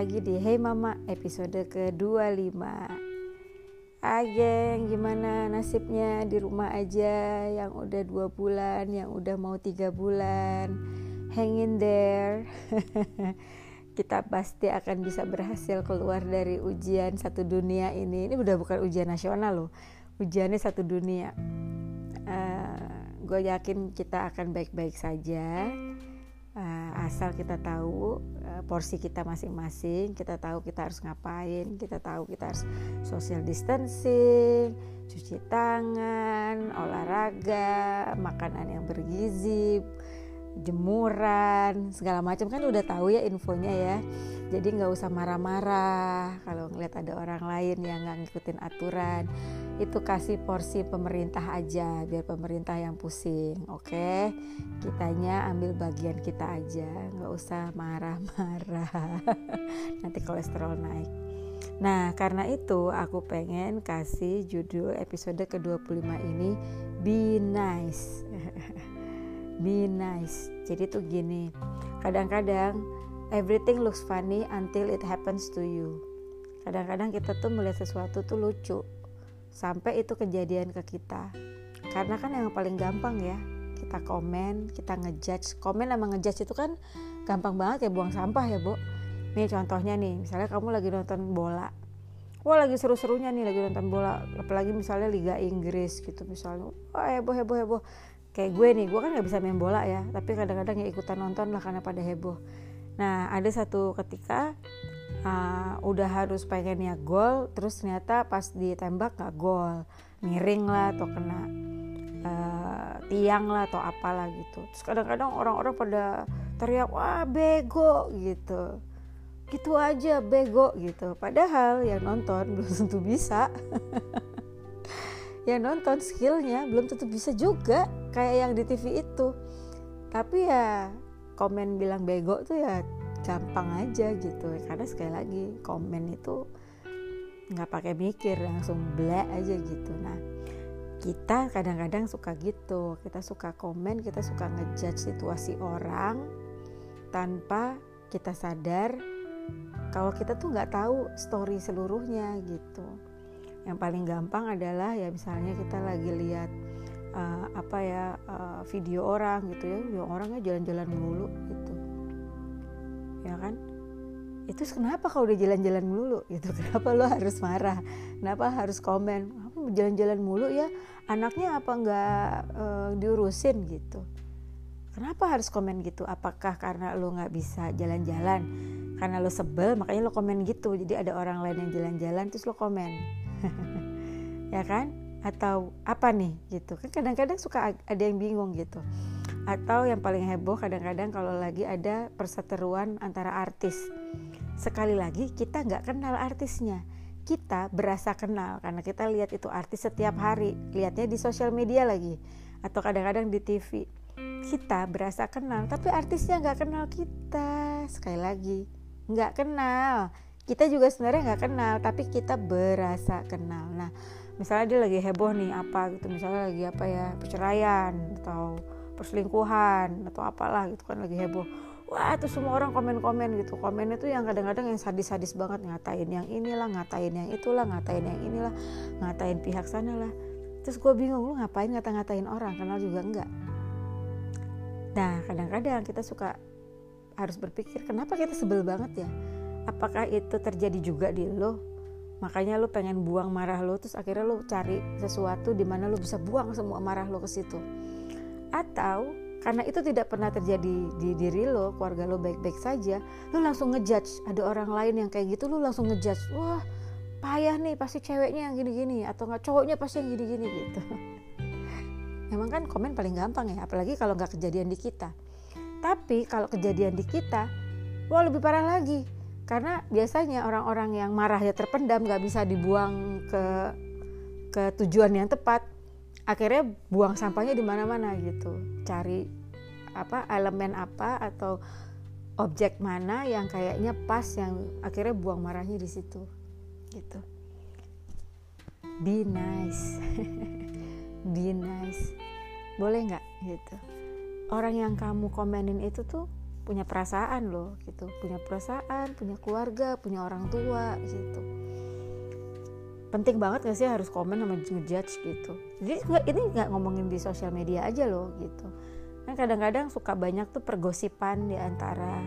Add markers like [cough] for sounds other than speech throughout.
lagi di Hey Mama episode ke-25 Ah geng, gimana nasibnya di rumah aja yang udah dua bulan, yang udah mau tiga bulan. Hang in there. [laughs] Kita pasti akan bisa berhasil keluar dari ujian satu dunia ini. Ini udah bukan ujian nasional loh Ujiannya satu dunia. Uh, Gue yakin kita akan baik-baik saja. Uh, asal kita tahu porsi kita masing-masing kita tahu kita harus ngapain kita tahu kita harus social distancing cuci tangan olahraga makanan yang bergizi jemuran segala macam. Kan udah tahu ya infonya ya. Jadi nggak usah marah-marah kalau ngeliat ada orang lain yang nggak ngikutin aturan itu kasih porsi pemerintah aja biar pemerintah yang pusing oke okay? kitanya ambil bagian kita aja nggak usah marah-marah [laughs] nanti kolesterol naik Nah, karena itu aku pengen kasih judul episode ke-25 ini Be Nice. [laughs] Be nice. Jadi tuh gini, kadang-kadang everything looks funny until it happens to you. Kadang-kadang kita tuh melihat sesuatu tuh lucu sampai itu kejadian ke kita. Karena kan yang paling gampang ya, kita komen, kita ngejudge. Komen sama ngejudge itu kan gampang banget ya buang sampah ya, Bu. Nih contohnya nih, misalnya kamu lagi nonton bola. Wah lagi seru-serunya nih lagi nonton bola, apalagi misalnya Liga Inggris gitu misalnya. Wah heboh heboh heboh. Kayak gue nih, gue kan nggak bisa main bola ya, tapi kadang-kadang ya ikutan nonton lah karena pada heboh. Nah ada satu ketika uh, udah harus pengennya gol, terus ternyata pas ditembak nggak gol, miring lah atau kena uh, tiang lah atau apalah gitu. Terus kadang-kadang orang-orang pada teriak wah bego gitu. Gitu aja bego gitu. Padahal yang nonton belum tentu bisa. [laughs] Yang nonton skillnya belum tentu bisa juga kayak yang di TV itu. Tapi ya komen bilang bego tuh ya gampang aja gitu. Karena sekali lagi komen itu nggak pakai mikir langsung black aja gitu. Nah kita kadang-kadang suka gitu. Kita suka komen kita suka ngejudge situasi orang tanpa kita sadar kalau kita tuh nggak tahu story seluruhnya gitu. Yang paling gampang adalah ya misalnya kita lagi lihat uh, apa ya uh, video orang gitu ya. Orangnya jalan-jalan melulu gitu ya kan? Itu kenapa kalau udah jalan-jalan melulu? Gitu [laughs] kenapa lo harus marah? Kenapa harus komen? Jalan-jalan mulu ya? Anaknya apa nggak uh, diurusin gitu? Kenapa harus komen gitu? Apakah karena lo nggak bisa jalan-jalan? Karena lo sebel makanya lo komen gitu. Jadi ada orang lain yang jalan-jalan terus lo komen. [laughs] Ya kan? Atau apa nih gitu? Kan kadang-kadang suka ada yang bingung gitu atau yang paling heboh kadang-kadang kalau lagi ada perseteruan antara artis. Sekali lagi kita nggak kenal artisnya. Kita berasa kenal karena kita lihat itu artis setiap hari. Lihatnya di sosial media lagi atau kadang-kadang di TV kita berasa kenal tapi artisnya nggak kenal kita. Sekali lagi nggak kenal. Kita juga sebenarnya nggak kenal tapi kita berasa kenal. Nah misalnya dia lagi heboh nih apa gitu. Misalnya lagi apa ya perceraian atau perselingkuhan atau apalah gitu kan lagi heboh. Wah itu semua orang komen-komen gitu. Komen itu yang kadang-kadang yang sadis-sadis banget ngatain yang inilah ngatain yang itulah ngatain yang inilah ngatain pihak sana lah terus gue bingung lu ngapain ngata-ngatain orang? Kenal juga enggak? Nah kadang-kadang kita suka harus berpikir kenapa kita sebel banget ya? Apakah itu terjadi juga di lo? Makanya lo pengen buang marah lo terus akhirnya lo cari sesuatu di mana lo bisa buang semua marah lo ke situ atau karena itu tidak pernah terjadi di diri lo keluarga lo baik-baik saja lo langsung ngejudge ada orang lain yang kayak gitu lo langsung ngejudge wah payah nih pasti ceweknya yang gini-gini atau nggak cowoknya pasti yang gini-gini gitu [laughs] emang kan komen paling gampang ya apalagi kalau nggak kejadian di kita tapi kalau kejadian di kita, wah lebih parah lagi. Karena biasanya orang-orang yang marahnya terpendam gak bisa dibuang ke ke tujuan yang tepat. Akhirnya buang sampahnya di mana-mana gitu. Cari apa elemen apa atau objek mana yang kayaknya pas yang akhirnya buang marahnya di situ. Gitu. Be nice. [laughs] Be nice. Boleh nggak gitu? orang yang kamu komenin itu tuh punya perasaan loh gitu punya perasaan punya keluarga punya orang tua gitu penting banget gak sih harus komen sama ngejudge gitu? Jadi ini nggak ngomongin di sosial media aja loh gitu. Kan kadang-kadang suka banyak tuh pergosipan di antara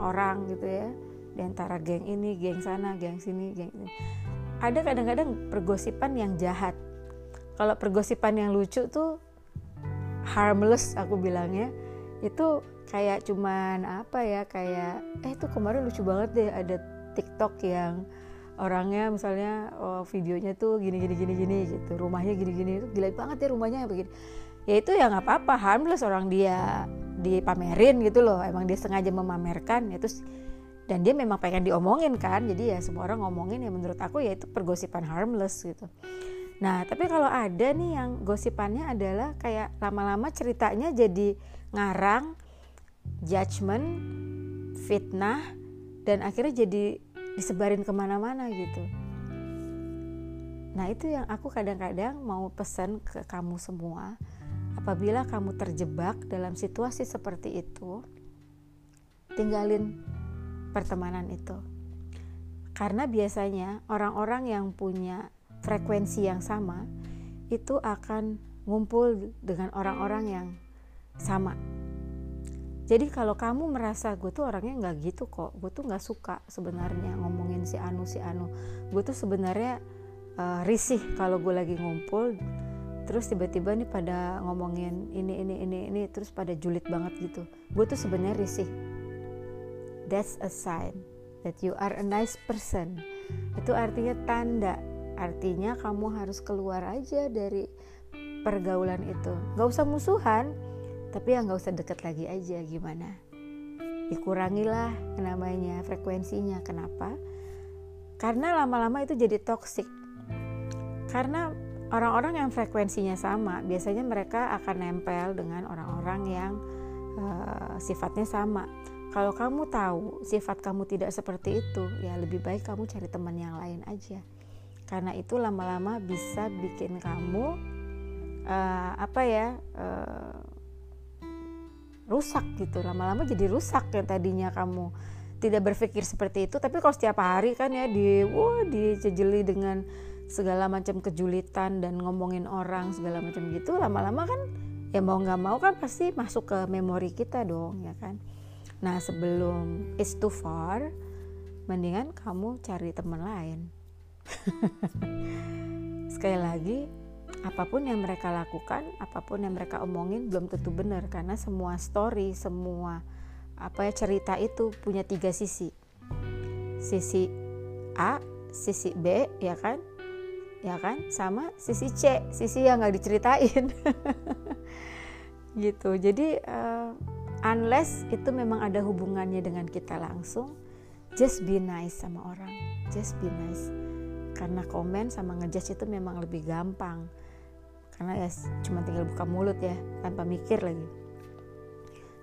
orang gitu ya. Di antara geng ini geng sana geng sini geng ini. Ada kadang-kadang pergosipan yang jahat. Kalau pergosipan yang lucu tuh harmless aku bilangnya. Itu kayak cuman apa ya kayak eh tuh kemarin lucu banget deh ada TikTok yang orangnya misalnya oh, videonya tuh gini gini gini gini gitu. Rumahnya gini gini. Gila banget ya rumahnya begini. Ya itu ya nggak apa-apa. Harmless orang dia dipamerin gitu loh. Emang dia sengaja memamerkan ya terus dan dia memang pengen diomongin kan. Jadi ya semua orang ngomongin ya menurut aku ya itu pergosipan harmless gitu. Nah tapi kalau ada nih yang gosipannya adalah kayak lama-lama ceritanya jadi ngarang judgement fitnah dan akhirnya jadi disebarin ke mana-mana gitu. Nah itu yang aku kadang-kadang mau pesan ke kamu semua. Apabila kamu terjebak dalam situasi seperti itu tinggalin pertemanan itu. Karena biasanya orang-orang yang punya frekuensi yang sama itu akan ngumpul dengan orang-orang yang sama jadi kalau kamu merasa gue tuh orangnya nggak gitu kok gue tuh nggak suka sebenarnya ngomongin si anu si anu. Gue tuh sebenarnya uh, risih kalau gue lagi ngumpul terus tiba-tiba nih pada ngomongin ini ini ini ini terus pada julid banget gitu. Gue tuh sebenarnya risih. That's a sign that you are a nice person. Itu artinya tanda. Artinya kamu harus keluar aja dari pergaulan itu. Gak usah musuhan tapi ya nggak usah deket lagi aja gimana? Dikurangilah namanya frekuensinya. Kenapa? Karena lama-lama itu jadi toksik karena orang-orang yang frekuensinya sama biasanya mereka akan nempel dengan orang-orang yang uh, sifatnya sama. Kalau kamu tahu sifat kamu tidak seperti itu ya lebih baik kamu cari teman yang lain aja. Karena itu lama-lama bisa bikin kamu uh, apa ya uh, rusak gitu. Lama-lama jadi rusak yang tadinya kamu. Tidak berpikir seperti itu tapi kalau setiap hari kan ya di wah dicejeli dengan segala macam kejulitan dan ngomongin orang segala macam gitu lama-lama kan ya mau nggak mau kan pasti masuk ke memori kita dong ya kan? Nah sebelum it's too far mendingan kamu cari teman lain. [laughs] Sekali lagi apa pun yang mereka lakukan, apa pun yang mereka omongin belum tentu benar karena semua story, semua apa ya cerita itu punya tiga sisi. Sisi A, sisi B, ya kan? Ya kan? Sama sisi C, sisi yang nggak diceritain. [laughs] gitu. Jadi uh, unless itu memang ada hubungannya dengan kita langsung, just be nice sama orang. Just be nice. Karena komen sama ngejudge itu memang lebih gampang karena ya cuma tinggal buka mulut ya tanpa mikir lagi.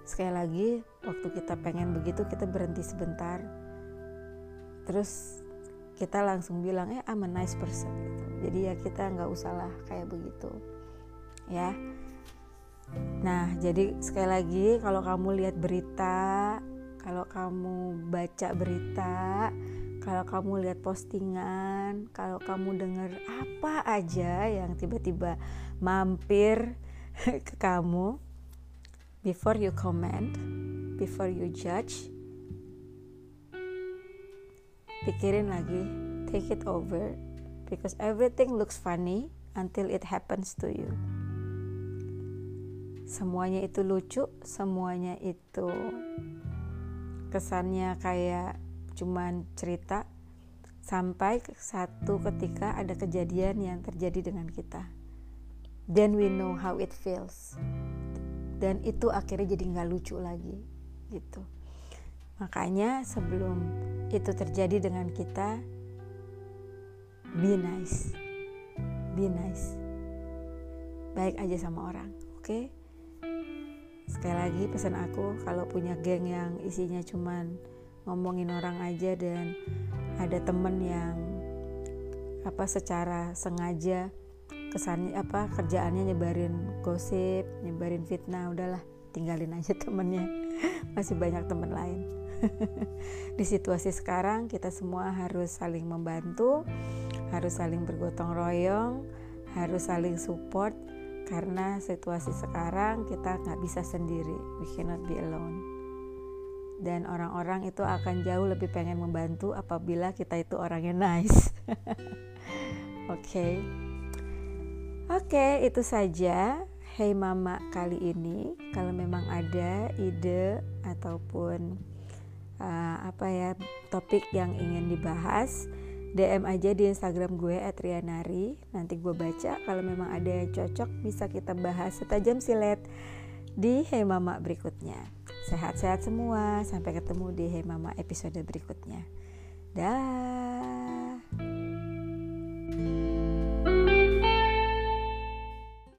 Sekali lagi waktu kita pengen begitu kita berhenti sebentar. Terus kita langsung bilang eh I'm a nice person gitu. Jadi ya kita nggak usah lah kayak begitu ya. Nah jadi sekali lagi kalau kamu lihat berita kalau kamu baca berita kalau kamu lihat postingan, kalau kamu dengar apa aja yang tiba-tiba mampir [laughs] ke kamu, before you comment, before you judge, pikirin lagi, take it over, because everything looks funny until it happens to you. Semuanya itu lucu, semuanya itu kesannya kayak cuman cerita sampai satu ketika ada kejadian yang terjadi dengan kita. Then we know how it feels. Dan itu akhirnya jadi nggak lucu lagi gitu. Makanya sebelum itu terjadi dengan kita, be nice, be nice, baik aja sama orang, oke? Okay? Sekali lagi pesan aku kalau punya geng yang isinya cuman ngomongin orang aja dan ada temen yang apa secara sengaja kesannya apa kerjaannya nyebarin gosip nyebarin fitnah udahlah tinggalin aja [laughs] temennya. Masih banyak teman lain. [laughs] Di situasi sekarang kita semua harus saling membantu harus saling bergotong royong harus saling support karena situasi sekarang kita nggak bisa sendiri. We cannot be alone dan orang-orang itu akan jauh lebih pengen membantu apabila kita itu orangnya nice. [laughs] Oke. Oke okay, itu saja. Hey Mama kali ini kalau memang ada ide ataupun uh, apa ya topik yang ingin dibahas DM aja di Instagram gue @rianari. Nanti gue baca. Kalau memang ada yang cocok bisa kita bahas setajam silet di Hey Mama berikutnya sehat-sehat semua. Sampai ketemu di Hey Mama episode berikutnya. Dah